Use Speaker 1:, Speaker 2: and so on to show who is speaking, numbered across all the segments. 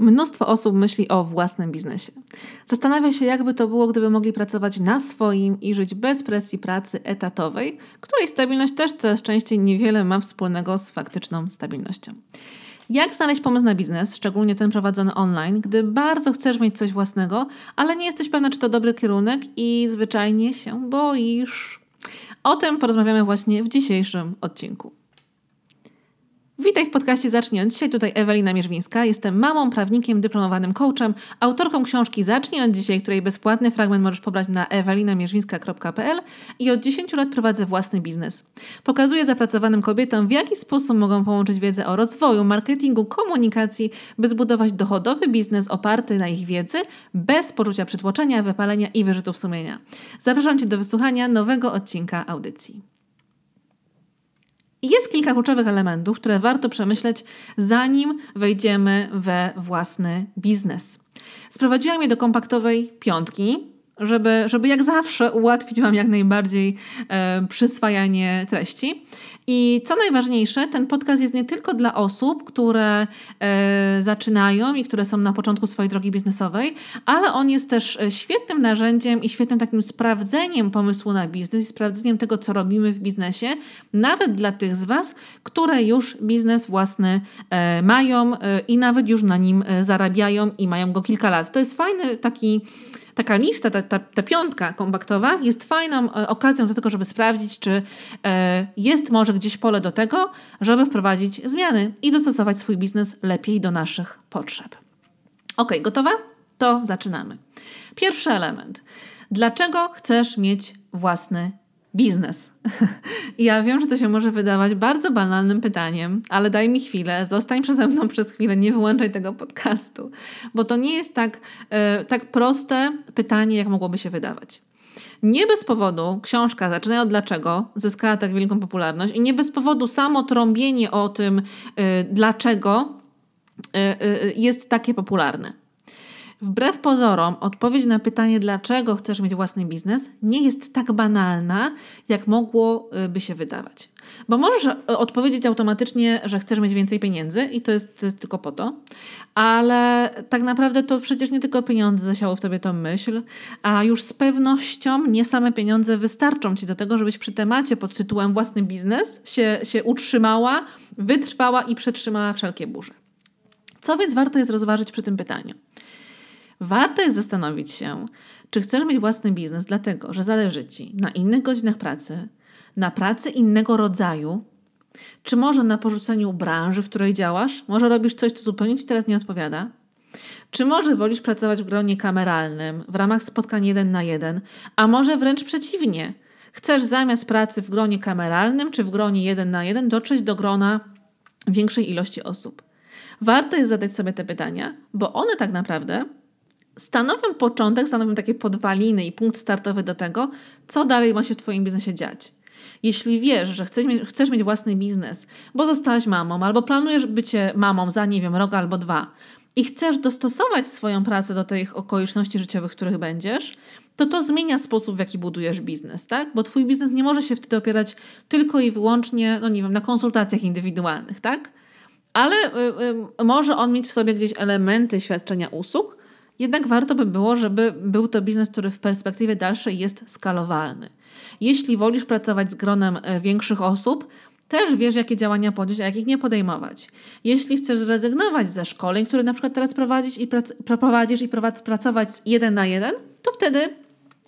Speaker 1: Mnóstwo osób myśli o własnym biznesie. Zastanawia się, jakby to było, gdyby mogli pracować na swoim i żyć bez presji pracy etatowej, której stabilność też coraz częściej niewiele ma wspólnego z faktyczną stabilnością. Jak znaleźć pomysł na biznes, szczególnie ten prowadzony online, gdy bardzo chcesz mieć coś własnego, ale nie jesteś pewna, czy to dobry kierunek i zwyczajnie się boisz? O tym porozmawiamy właśnie w dzisiejszym odcinku. Witaj w podcaście Zacznij od dzisiaj. Tutaj Ewelina Mierzwińska. Jestem mamą, prawnikiem, dyplomowanym coachem, autorką książki Zacznij od dzisiaj, której bezpłatny fragment możesz pobrać na ewelinamierzwińska.pl i od 10 lat prowadzę własny biznes. Pokazuję zapracowanym kobietom, w jaki sposób mogą połączyć wiedzę o rozwoju, marketingu, komunikacji, by zbudować dochodowy biznes oparty na ich wiedzy, bez poczucia przytłoczenia, wypalenia i wyrzutów sumienia. Zapraszam Cię do wysłuchania nowego odcinka audycji. Jest kilka kluczowych elementów, które warto przemyśleć, zanim wejdziemy we własny biznes. Sprowadziłam je do kompaktowej piątki, żeby, żeby jak zawsze ułatwić Wam jak najbardziej e, przyswajanie treści. I co najważniejsze, ten podcast jest nie tylko dla osób, które e, zaczynają i które są na początku swojej drogi biznesowej, ale on jest też e, świetnym narzędziem i świetnym takim sprawdzeniem pomysłu na biznes sprawdzeniem tego, co robimy w biznesie, nawet dla tych z Was, które już biznes własny e, mają e, i nawet już na nim e, zarabiają i mają go kilka lat. To jest fajny taki taka lista, ta, ta, ta piątka kompaktowa jest fajną e, okazją do tego, żeby sprawdzić, czy jest może gdzieś pole do tego, żeby wprowadzić zmiany i dostosować swój biznes lepiej do naszych potrzeb. Ok, gotowa? To zaczynamy. Pierwszy element. Dlaczego chcesz mieć własny biznes. ja wiem, że to się może wydawać bardzo banalnym pytaniem, ale daj mi chwilę, zostań przeze mną przez chwilę, nie wyłączaj tego podcastu, bo to nie jest tak, e, tak proste pytanie, jak mogłoby się wydawać. Nie bez powodu książka Zaczynają od dlaczego zyskała tak wielką popularność i nie bez powodu samo trąbienie o tym, y, dlaczego y, y, jest takie popularne. Wbrew pozorom, odpowiedź na pytanie, dlaczego chcesz mieć własny biznes, nie jest tak banalna, jak mogłoby się wydawać. Bo możesz e, odpowiedzieć automatycznie, że chcesz mieć więcej pieniędzy i to jest, to jest tylko po to, ale tak naprawdę to przecież nie tylko pieniądze zasiały w tobie tą myśl, a już z pewnością nie same pieniądze wystarczą ci do tego, żebyś przy temacie pod tytułem własny biznes się, się utrzymała, wytrwała i przetrzymała wszelkie burze. Co więc warto jest rozważyć przy tym pytaniu? Warto jest zastanowić się, czy chcesz mieć własny biznes, dlatego że zależy ci na innych godzinach pracy, na pracy innego rodzaju, czy może na porzuceniu branży, w której działasz, może robisz coś, co zupełnie ci teraz nie odpowiada, czy może wolisz pracować w gronie kameralnym, w ramach spotkań jeden na jeden, a może wręcz przeciwnie. Chcesz zamiast pracy w gronie kameralnym czy w gronie jeden na jeden dotrzeć do grona większej ilości osób. Warto jest zadać sobie te pytania, bo one tak naprawdę stanowią początek, stanowią takie podwaliny i punkt startowy do tego, co dalej ma się w Twoim biznesie dziać. Jeśli wiesz, że chcesz mieć, chcesz mieć własny biznes, bo zostałaś mamą, albo planujesz bycie mamą za, nie wiem, rok albo dwa i chcesz dostosować swoją pracę do tych okoliczności życiowych, w których będziesz, to to zmienia sposób, w jaki budujesz biznes, tak? Bo Twój biznes nie może się wtedy opierać tylko i wyłącznie, no nie wiem, na konsultacjach indywidualnych, tak? Ale y, y, może on mieć w sobie gdzieś elementy świadczenia usług, jednak warto by było, żeby był to biznes, który w perspektywie dalszej jest skalowalny. Jeśli wolisz pracować z gronem e, większych osób, też wiesz, jakie działania podjąć, a jakich nie podejmować. Jeśli chcesz zrezygnować ze szkoleń, które na przykład teraz prowadzić i prac- prowadzisz i pracować jeden na jeden, to wtedy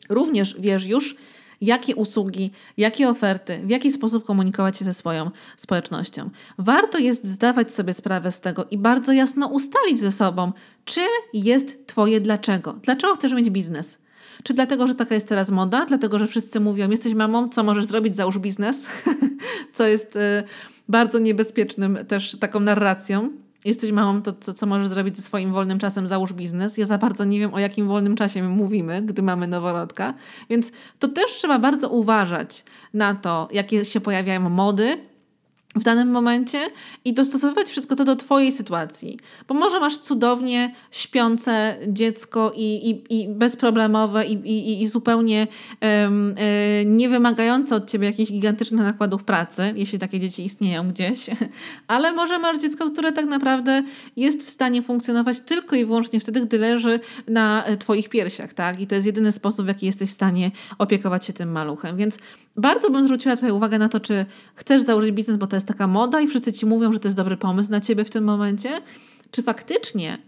Speaker 1: również wiesz już, jakie usługi, jakie oferty, w jaki sposób komunikować się ze swoją społecznością. Warto jest zdawać sobie sprawę z tego i bardzo jasno ustalić ze sobą, czym jest Twoje dlaczego. Dlaczego chcesz mieć biznes? Czy dlatego, że taka jest teraz moda? Dlatego, że wszyscy mówią, jesteś mamą, co możesz zrobić, załóż biznes? co jest y, bardzo niebezpiecznym też taką narracją jesteś mamą, to co, co możesz zrobić ze swoim wolnym czasem, załóż biznes. Ja za bardzo nie wiem, o jakim wolnym czasie mówimy, gdy mamy noworodka, więc to też trzeba bardzo uważać na to, jakie się pojawiają mody, w danym momencie i dostosowywać wszystko to do Twojej sytuacji. Bo może masz cudownie śpiące dziecko i, i, i bezproblemowe i, i, i zupełnie um, y, nie wymagające od Ciebie jakichś gigantycznych nakładów pracy, jeśli takie dzieci istnieją gdzieś, ale może masz dziecko, które tak naprawdę jest w stanie funkcjonować tylko i wyłącznie wtedy, gdy leży na e, Twoich piersiach, tak? I to jest jedyny sposób, w jaki jesteś w stanie opiekować się tym maluchem. Więc bardzo bym zwróciła tutaj uwagę na to, czy chcesz założyć biznes, bo to jest taka moda i wszyscy ci mówią, że to jest dobry pomysł na ciebie w tym momencie, czy faktycznie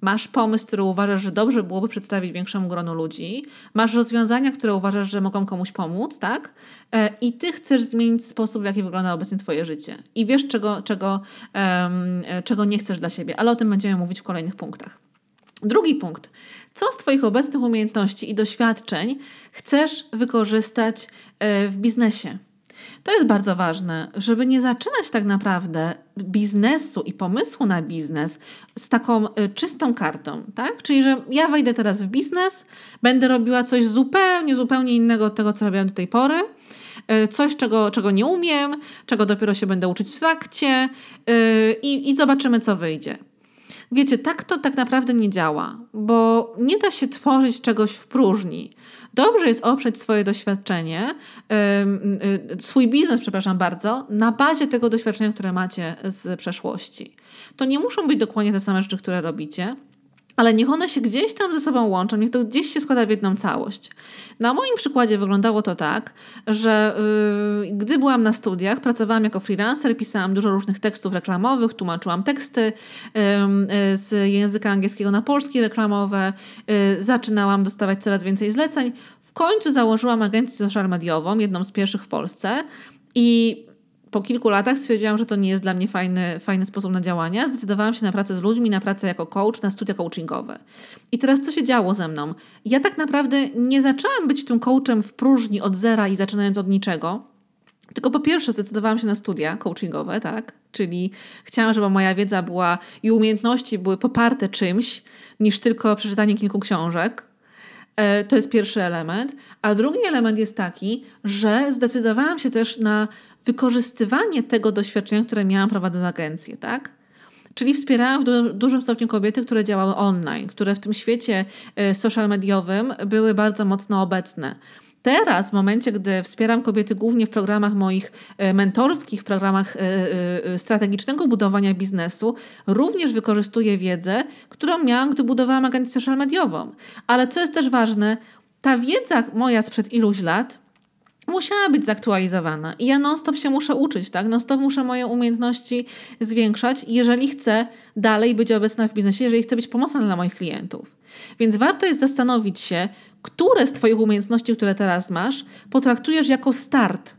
Speaker 1: masz pomysł, który uważasz, że dobrze byłoby przedstawić większemu gronu ludzi, masz rozwiązania, które uważasz, że mogą komuś pomóc, tak? E, I ty chcesz zmienić sposób, w jaki wygląda obecnie twoje życie. I wiesz, czego, czego, um, czego nie chcesz dla siebie, ale o tym będziemy mówić w kolejnych punktach. Drugi punkt. Co z Twoich obecnych umiejętności i doświadczeń chcesz wykorzystać e, w biznesie? To jest bardzo ważne, żeby nie zaczynać tak naprawdę biznesu i pomysłu na biznes z taką e, czystą kartą, tak? Czyli, że ja wejdę teraz w biznes, będę robiła coś zupełnie, zupełnie innego od tego, co robiłam do tej pory, e, coś, czego, czego nie umiem, czego dopiero się będę uczyć w trakcie i, i zobaczymy, co wyjdzie. Wiecie, tak to tak naprawdę nie działa, bo nie da się tworzyć czegoś w próżni. Dobrze jest oprzeć swoje doświadczenie, y, swój biznes, przepraszam bardzo, na bazie tego doświadczenia, które macie z przeszłości. To nie muszą być dokładnie te same rzeczy, które robicie, ale niech one się gdzieś tam ze sobą łączą, niech to gdzieś się składa w jedną całość. Na moim przykładzie wyglądało to tak, że yy, gdy byłam na studiach, pracowałam jako freelancer, pisałam dużo różnych tekstów reklamowych, tłumaczyłam teksty yy, yy, z języka angielskiego na polski reklamowe, y, zaczynałam dostawać coraz więcej zleceń. W końcu założyłam agencję social mediową, jedną z pierwszych w Polsce i po kilku latach stwierdziłam, że to nie jest dla mnie fajny, fajny sposób na działanie. Zdecydowałam się na pracę z ludźmi, na pracę jako coach, na studia coachingowe. I teraz co się działo ze mną? Ja tak naprawdę nie zaczęłam być tym coachem w próżni od zera i zaczynając od niczego. Tylko po pierwsze zdecydowałam się na studia coachingowe, tak? Czyli chciałam, żeby moja wiedza była i umiejętności były poparte czymś, niż tylko przeczytanie kilku książek. E, to jest pierwszy element. A drugi element jest taki, że zdecydowałam się też na wykorzystywanie tego doświadczenia, które miałam prowadząc agencję, tak? Czyli wspierałam w dużym stopniu kobiety, które działały online, które w tym świecie e, social mediowym były bardzo mocno obecne. Teraz, w momencie, gdy wspieram kobiety głównie w programach moich e, mentorskich, programach e, strategicznego budowania biznesu, również wykorzystuję wiedzę, którą miałam, gdy budowałam agencję social mediową. Ale co jest też ważne, ta wiedza moja sprzed iluś lat musiała być zaktualizowana. I ja non-stop się muszę uczyć, tak? Non-stop muszę moje umiejętności zwiększać, jeżeli chcę dalej być obecna w biznesie, jeżeli chcę być pomocna dla moich klientów. Więc warto jest zastanowić się, które z Twoich umiejętności, które teraz masz, potraktujesz jako start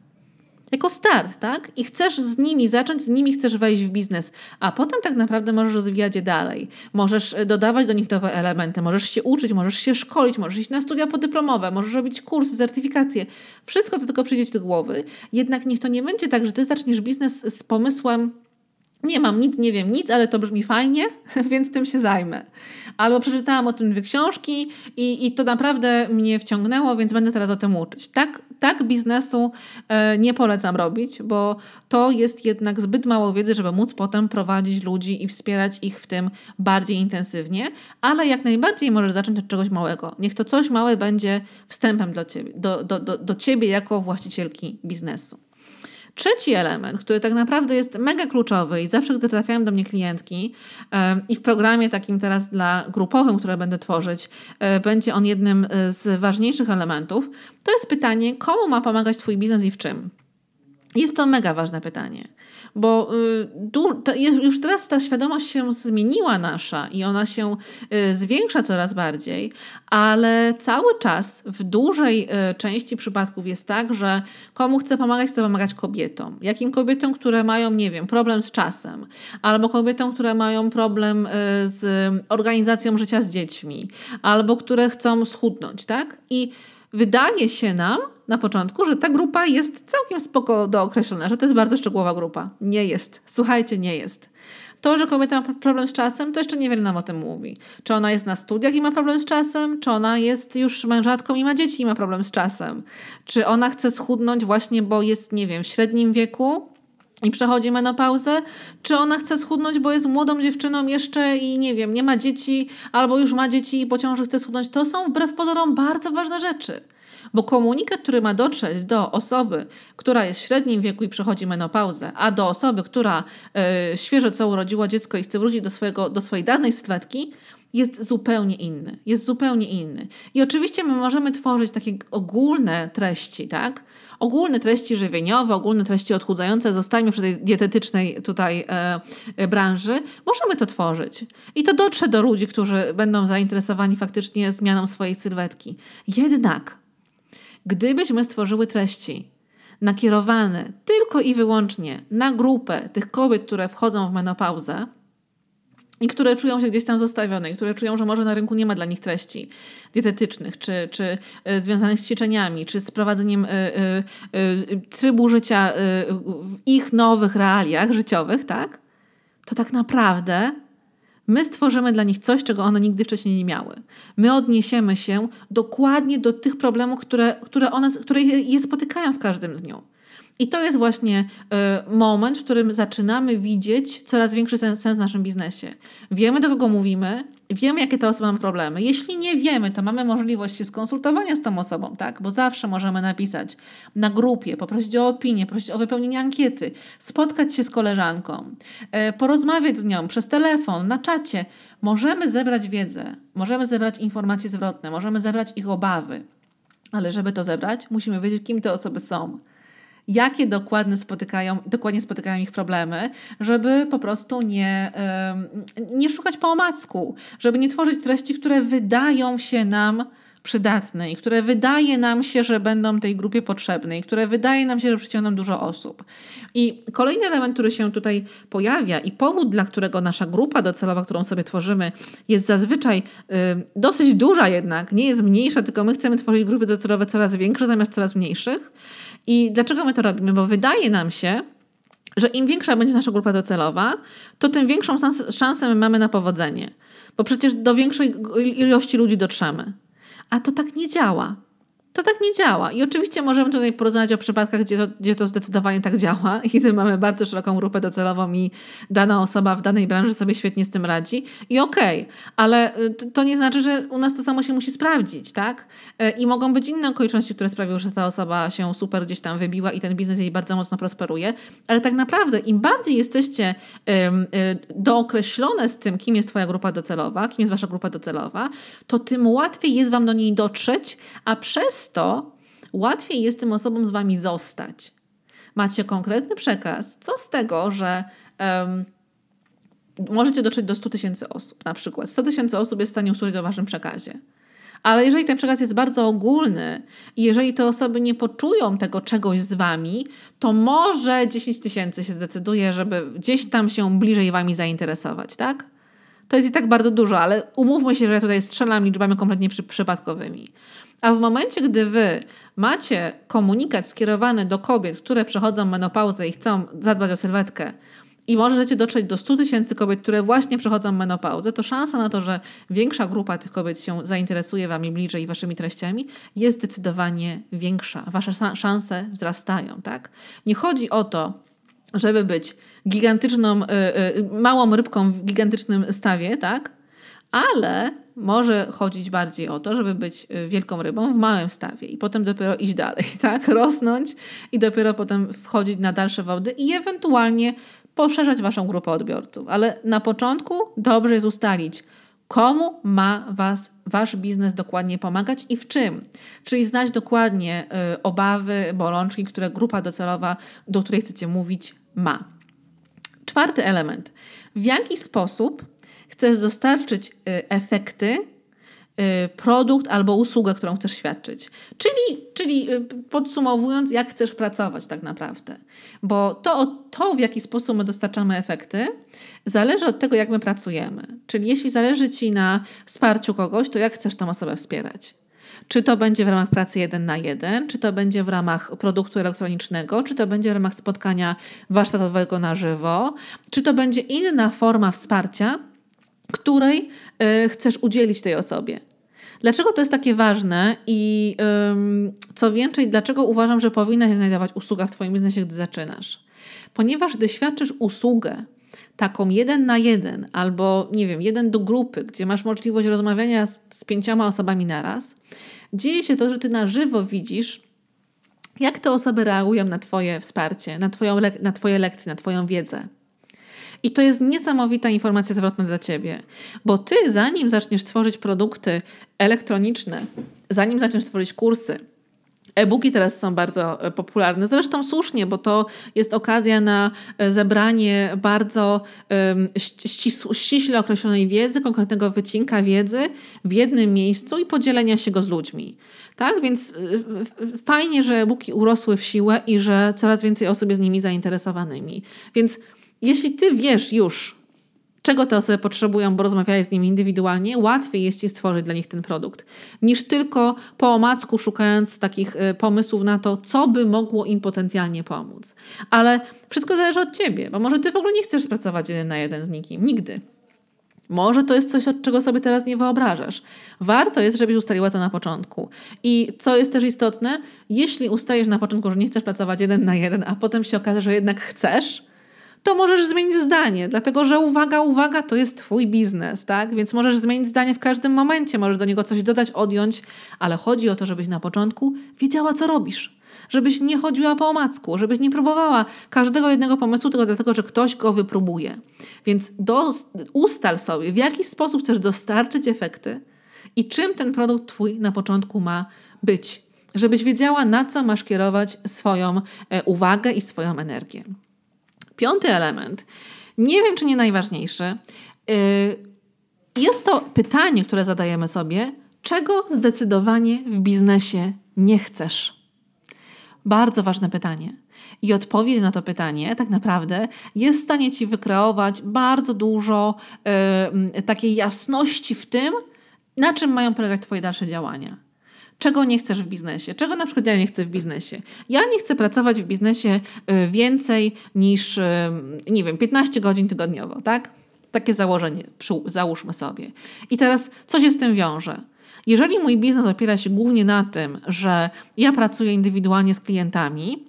Speaker 1: jako start, tak? I chcesz z nimi zacząć, z nimi chcesz wejść w biznes, a potem tak naprawdę możesz rozwijać je dalej. Możesz e, dodawać do nich nowe elementy, możesz się uczyć, możesz się szkolić, możesz iść na studia podyplomowe, możesz robić kursy, certyfikacje, wszystko, co tylko przyjdzie ci do głowy. Jednak niech to nie będzie tak, że ty zaczniesz biznes z pomysłem, nie mam nic, nie wiem nic, ale to brzmi fajnie, więc tym się zajmę. Albo przeczytałam o tym dwie książki i, i to naprawdę mnie wciągnęło, więc będę teraz o tym uczyć. Tak, tak biznesu e, nie polecam robić, bo to jest jednak zbyt mało wiedzy, żeby móc potem prowadzić ludzi i wspierać ich w tym bardziej intensywnie, ale jak najbardziej możesz zacząć od czegoś małego. Niech to coś małe będzie wstępem do ciebie, do, do, do, do ciebie jako właścicielki biznesu. Trzeci element, który tak naprawdę jest mega kluczowy i zawsze, gdy trafiają do mnie klientki i w programie takim teraz dla grupowym, które będę tworzyć, e, będzie on jednym e, z ważniejszych elementów, to jest pytanie, komu ma pomagać Twój biznes i w czym? Jest to mega ważne pytanie, bo y, już teraz ta świadomość się zmieniła nasza i ona się y, zwiększa coraz bardziej, ale cały czas w dużej y, części przypadków jest tak, że komu chce pomagać, chce pomagać kobietom. Jakim kobietom, które mają, nie wiem, problem z czasem, albo kobietom, które mają problem z organizacją życia z dziećmi, albo które chcą schudnąć, tak? I wydaje się nam na początku, że ta grupa jest całkiem spoko do określenia, że to jest bardzo szczegółowa grupa. Nie jest. Słuchajcie, nie jest. To, że kobieta ma problem z czasem, to jeszcze niewiele nam o tym mówi. Czy ona jest na studiach i ma problem z czasem, czy ona jest już mężatką i ma dzieci i ma problem z czasem. Czy ona chce schudnąć właśnie, bo jest, nie wiem, w średnim wieku i przechodzi menopauzę, czy ona chce schudnąć, bo jest młodą dziewczyną jeszcze i nie wiem, nie ma dzieci, albo już ma dzieci i po ciąży chce schudnąć. To są wbrew pozorom bardzo ważne rzeczy. Bo komunikat, który ma dotrzeć do osoby, która jest w średnim wieku i przechodzi menopauzę, a do osoby, która yy, świeżo co urodziła dziecko i chce wrócić do, swojego, do swojej dawnej sylwetki, jest zupełnie inny. Jest zupełnie inny. I oczywiście my możemy tworzyć takie ogólne treści, tak? Ogólne treści żywieniowe, ogólne treści odchudzające, zostańmy przy tej dietetycznej tutaj e, e, branży, możemy to tworzyć. I to dotrze do ludzi, którzy będą zainteresowani faktycznie zmianą swojej sylwetki. Jednak, gdybyśmy stworzyły treści, nakierowane tylko i wyłącznie na grupę tych kobiet, które wchodzą w menopauzę, i które czują się gdzieś tam zostawione, i które czują, że może na rynku nie ma dla nich treści dietetycznych, czy, czy y, związanych z ćwiczeniami, czy z prowadzeniem y, y, trybu życia w ich nowych realiach życiowych, tak? To tak naprawdę my stworzymy dla nich coś, czego one nigdy wcześniej nie miały. My odniesiemy się dokładnie do tych problemów, które, które, one, które je spotykają w każdym dniu. I to jest właśnie y, moment, w którym zaczynamy widzieć coraz większy sens, w naszym biznesie. Wiemy, do kogo mówimy, wiemy, jakie te osoby mają problemy. Jeśli nie wiemy, to mamy możliwość skonsultowania z tą osobą, tak? Bo zawsze możemy napisać na grupie, poprosić o opinię, prosić o wypełnienie ankiety, spotkać się z koleżanką, y, porozmawiać z nią przez telefon, na czacie. Możemy zebrać wiedzę, możemy zebrać informacje zwrotne, możemy zebrać ich obawy. Ale żeby to zebrać, musimy wiedzieć, kim te osoby są jakie dokładnie spotykają, dokładnie spotykają ich problemy, żeby po prostu nie, nie szukać po omacku, żeby nie tworzyć treści, które wydają się nam przydatne i które wydaje nam się, że będą tej grupie potrzebne i które wydaje nam się, że przyciągną dużo osób. I kolejny element, który się tutaj pojawia i powód, dla którego nasza grupa docelowa, którą sobie tworzymy, jest zazwyczaj y, dosyć duża jednak, nie jest mniejsza, tylko my chcemy tworzyć grupy docelowe coraz większe zamiast coraz mniejszych, i dlaczego my to robimy? Bo wydaje nam się, że im większa będzie nasza grupa docelowa, to tym większą szansę my mamy na powodzenie. Bo przecież do większej ilości ludzi dotrzemy. A to tak nie działa. To tak nie działa. I oczywiście możemy tutaj porozmawiać o przypadkach, gdzie to, gdzie to zdecydowanie tak działa i gdy mamy bardzo szeroką grupę docelową i dana osoba w danej branży sobie świetnie z tym radzi. I okej, okay, ale y, to nie znaczy, że u nas to samo się musi sprawdzić, tak? Y, I mogą być inne okoliczności, które sprawiły, że ta osoba się super gdzieś tam wybiła i ten biznes jej bardzo mocno prosperuje. Ale tak naprawdę im bardziej jesteście y, dookreślone z tym, kim jest Twoja grupa docelowa, kim jest Wasza grupa docelowa, to tym łatwiej jest Wam do niej dotrzeć, a przez to łatwiej jest tym osobom z wami zostać. Macie konkretny przekaz. Co z tego, że um, możecie dotrzeć do 100 tysięcy osób, na przykład. 100 tysięcy osób jest w stanie usłyszeć o waszym przekazie. Ale jeżeli ten przekaz jest bardzo ogólny i jeżeli te osoby nie poczują tego czegoś z wami, to może 10 tysięcy się zdecyduje, żeby gdzieś tam się bliżej wami zainteresować, tak? To jest i tak bardzo dużo, ale umówmy się, że tutaj strzelam liczbami kompletnie przy, przypadkowymi. A w momencie, gdy wy macie komunikat skierowany do kobiet, które przechodzą menopauzę i chcą zadbać o sylwetkę, i możecie dotrzeć do 100 tysięcy kobiet, które właśnie przechodzą menopauzę, to szansa na to, że większa grupa tych kobiet się zainteresuje Wami bliżej i Waszymi treściami jest zdecydowanie większa. Wasze szanse wzrastają, tak? Nie chodzi o to, żeby być gigantyczną, yy, yy, małą rybką w gigantycznym stawie, tak? Ale może chodzić bardziej o to, żeby być y, wielką rybą w małym stawie i potem dopiero iść dalej, tak? Rosnąć i dopiero potem wchodzić na dalsze wody i ewentualnie poszerzać waszą grupę odbiorców. Ale na początku dobrze jest ustalić, komu ma was wasz biznes dokładnie pomagać i w czym. Czyli znać dokładnie y, obawy, bolączki, które grupa docelowa, do której chcecie mówić, ma. Czwarty element. W jaki sposób chcesz dostarczyć y, efekty, y, produkt albo usługę, którą chcesz świadczyć. Czyli, czyli y, podsumowując, jak chcesz pracować tak naprawdę. Bo to, to, w jaki sposób my dostarczamy efekty, zależy od tego, jak my pracujemy. Czyli jeśli zależy Ci na wsparciu kogoś, to jak chcesz tą osobę wspierać. Czy to będzie w ramach pracy jeden na jeden, czy to będzie w ramach produktu elektronicznego, czy to będzie w ramach spotkania warsztatowego na żywo, czy to będzie inna forma wsparcia, której y, chcesz udzielić tej osobie. Dlaczego to jest takie ważne i co więcej, dlaczego uważam, że powinna się znajdować usługa w Twoim biznesie, gdy zaczynasz? ponieważ gdy świadczysz usługę, taką jeden na jeden, albo nie wiem, jeden do grupy, gdzie masz możliwość rozmawiania z, z pięcioma osobami naraz, dzieje się to, że ty na żywo widzisz, jak te osoby reagują na Twoje wsparcie, na, twoją na Twoje lekcje, na Twoją wiedzę. I to jest niesamowita informacja zwrotna dla Ciebie, bo Ty, zanim zaczniesz tworzyć produkty elektroniczne, zanim zaczniesz tworzyć kursy, E-booki teraz są bardzo e, popularne, zresztą słusznie, bo to jest okazja na e, zebranie bardzo ściśle określonej wiedzy, konkretnego wycinka wiedzy w jednym miejscu i podzielenia się go z ludźmi. Tak? Więc e, fajnie, że e-booki urosły w siłę i że coraz więcej osób jest nimi zainteresowanymi. Więc jeśli ty wiesz już, czego te osoby potrzebują, bo rozmawiałeś z nimi indywidualnie, łatwiej jest ci stworzyć dla nich ten produkt, niż tylko po omacku szukając takich y, pomysłów na to, co by mogło im potencjalnie pomóc. Ale wszystko zależy od ciebie, bo może ty w ogóle nie chcesz pracować jeden na jeden z nikim. Nigdy. Może to jest coś, od czego sobie teraz nie wyobrażasz. Warto jest, żebyś ustaliła to na początku. I co jest też istotne, jeśli ustajesz na początku, że nie chcesz pracować jeden na jeden, a potem się okaże, że jednak chcesz, to możesz zmienić zdanie, dlatego że uwaga, uwaga, to jest Twój biznes, tak? Więc możesz zmienić zdanie w każdym momencie, możesz do niego coś dodać, odjąć, ale chodzi o to, żebyś na początku wiedziała, co robisz. Żebyś nie chodziła po omacku, żebyś nie próbowała każdego jednego pomysłu tylko dlatego, że ktoś go wypróbuje. Więc do, ustal sobie, w jaki sposób chcesz dostarczyć efekty i czym ten produkt Twój na początku ma być. Żebyś wiedziała, na co masz kierować swoją e, uwagę i swoją energię. Piąty element, nie wiem czy nie najważniejszy, y, jest to pytanie, które zadajemy sobie, czego zdecydowanie w biznesie nie chcesz? Bardzo ważne pytanie. I odpowiedź na to pytanie tak naprawdę jest w stanie ci wykreować bardzo dużo y, takiej jasności w tym, na czym mają polegać Twoje dalsze działania czego nie chcesz w biznesie. Czego na przykład ja nie chcę w biznesie. Ja nie chcę pracować w biznesie y, więcej niż, y, nie wiem, 15 godzin tygodniowo, tak? Takie założenie, załóżmy sobie. I teraz, co się z tym wiąże? Jeżeli mój biznes opiera się głównie na tym, że ja pracuję indywidualnie z klientami,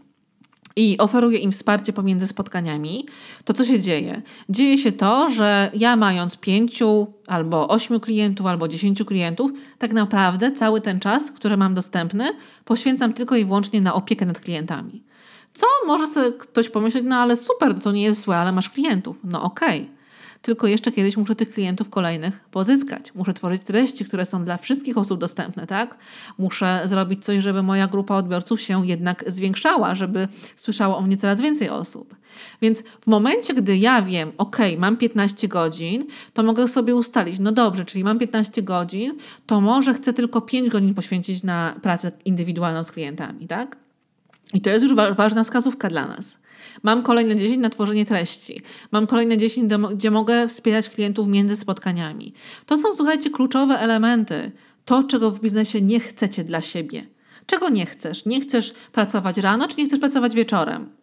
Speaker 1: i oferuję im wsparcie pomiędzy spotkaniami, to co się dzieje? Dzieje się to, że ja mając pięciu albo ośmiu klientów, albo dziesięciu klientów, tak naprawdę cały ten czas, który mam dostępny, poświęcam tylko i wyłącznie na opiekę nad klientami. Co może sobie ktoś pomyśleć, no ale super, to nie jest złe, ale masz klientów. No okej. Okay tylko jeszcze kiedyś muszę tych klientów kolejnych pozyskać. Muszę tworzyć treści, które są dla wszystkich osób dostępne, tak? Muszę zrobić coś, żeby moja grupa odbiorców się jednak zwiększała, żeby słyszało o mnie coraz więcej osób. Więc w momencie, gdy ja wiem, ok, mam 15 godzin, to mogę sobie ustalić, no dobrze, czyli mam 15 godzin, to może chcę tylko 5 godzin poświęcić na pracę indywidualną z klientami, tak? I to jest już wa ważna wskazówka dla nas. Mam kolejne 10 na tworzenie treści. Mam kolejne 10, gdzie mogę wspierać klientów między spotkaniami. To są, słuchajcie, kluczowe elementy. To, czego w biznesie nie chcecie dla siebie. Czego nie chcesz? Nie chcesz pracować rano, czy nie chcesz pracować wieczorem?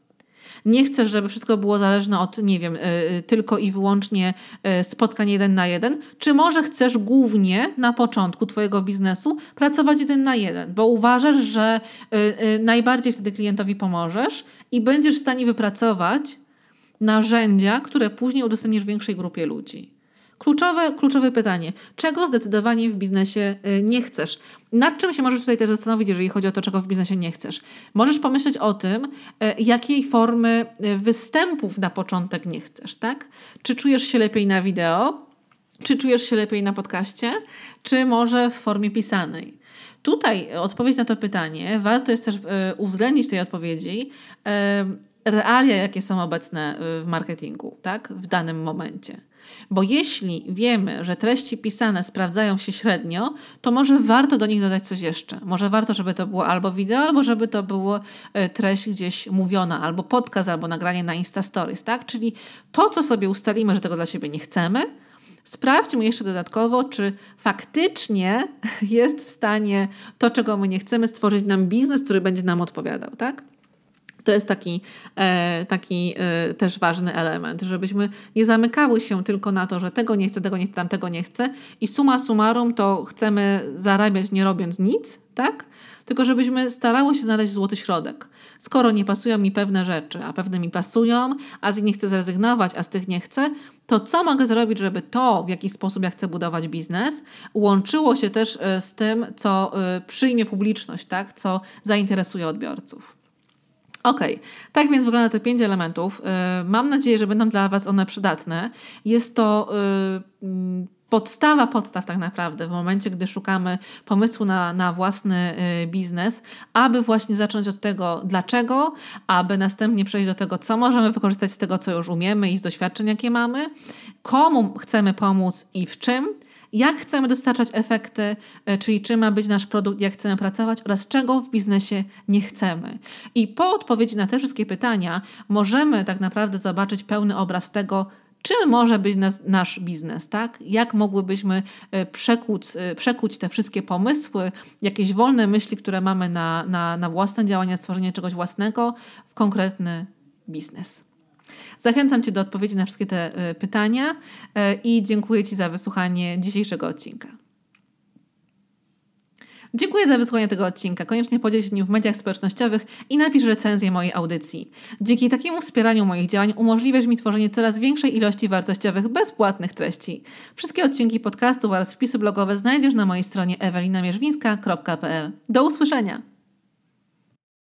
Speaker 1: Nie chcesz, żeby wszystko było zależne od, nie wiem, y, y, tylko i wyłącznie y, spotkań jeden na jeden, czy może chcesz głównie na początku Twojego biznesu pracować jeden na jeden, bo uważasz, że najbardziej wtedy klientowi pomożesz i będziesz w stanie wypracować narzędzia, które później udostępnisz większej grupie ludzi. Kluczowe, kluczowe pytanie. Czego zdecydowanie w biznesie y, nie chcesz? Nad czym się możesz tutaj też zastanowić, jeżeli chodzi o to, czego w biznesie nie chcesz? Możesz pomyśleć o tym, y, jakiej formy y, występów na początek nie chcesz, tak? Czy czujesz się lepiej na wideo? Czy czujesz się lepiej na podcaście? Czy może w formie pisanej? Tutaj odpowiedź na to pytanie, warto jest też uwzględnić tej odpowiedzi realia, jakie są obecne w marketingu, tak? W danym momencie. Bo jeśli wiemy, że treści pisane sprawdzają się średnio, to może warto do nich dodać coś jeszcze. Może warto, żeby to było albo wideo, albo żeby to było e, treść gdzieś mówiona, albo podcast, albo nagranie na Insta Stories, tak? Czyli to, co sobie ustalimy, że tego dla siebie nie chcemy, sprawdźmy jeszcze dodatkowo, czy faktycznie jest w stanie to, czego my nie chcemy, stworzyć nam biznes, który będzie nam odpowiadał, tak? To jest taki, e, taki e, też ważny element, żebyśmy nie zamykały się tylko na to, że tego nie chcę, tego nie chcę, tamtego nie chcę i suma summarum to chcemy zarabiać nie robiąc nic, tak? Tylko żebyśmy starały się znaleźć złoty środek. Skoro nie pasują mi pewne rzeczy, a pewne mi pasują, a z nich chcę zrezygnować, a z tych nie chcę, to co mogę zrobić, żeby to, w jaki sposób ja chcę budować biznes, łączyło się też e, z tym, co przyjmie publiczność, tak? co zainteresuje odbiorców. Ok, tak więc wygląda te pięć elementów. Y, mam nadzieję, że będą dla Was one przydatne. Jest to y, mm, podstawa podstaw tak naprawdę w momencie, gdy szukamy pomysłu na, na własny y, biznes, aby właśnie zacząć od tego dlaczego, aby następnie przejść do tego, co możemy wykorzystać z tego, co już umiemy i z doświadczeń, jakie mamy, komu chcemy pomóc i w czym jak chcemy dostarczać efekty, e, czyli czym ma być nasz produkt, jak chcemy pracować oraz czego w biznesie nie chcemy. I po odpowiedzi na te wszystkie pytania możemy tak naprawdę zobaczyć pełny obraz tego, czym może być nas, nasz biznes, tak? Jak mogłybyśmy e, przekuć, e, przekuć te wszystkie pomysły, jakieś wolne myśli, które mamy na, na, na własne działania, stworzenie czegoś własnego w konkretny biznes. Zachęcam Cię do odpowiedzi na wszystkie te y, pytania y, i dziękuję Ci za wysłuchanie dzisiejszego odcinka. Dziękuję za wysłuchanie tego odcinka. Koniecznie podziel się nim w mediach społecznościowych i napisz recenzję mojej audycji. Dzięki takiemu wspieraniu moich działań umożliwiasz mi tworzenie coraz większej ilości wartościowych, bezpłatnych treści. Wszystkie odcinki podcastu oraz wpisy blogowe znajdziesz na mojej stronie ewelinamierzwińska.pl. Do usłyszenia!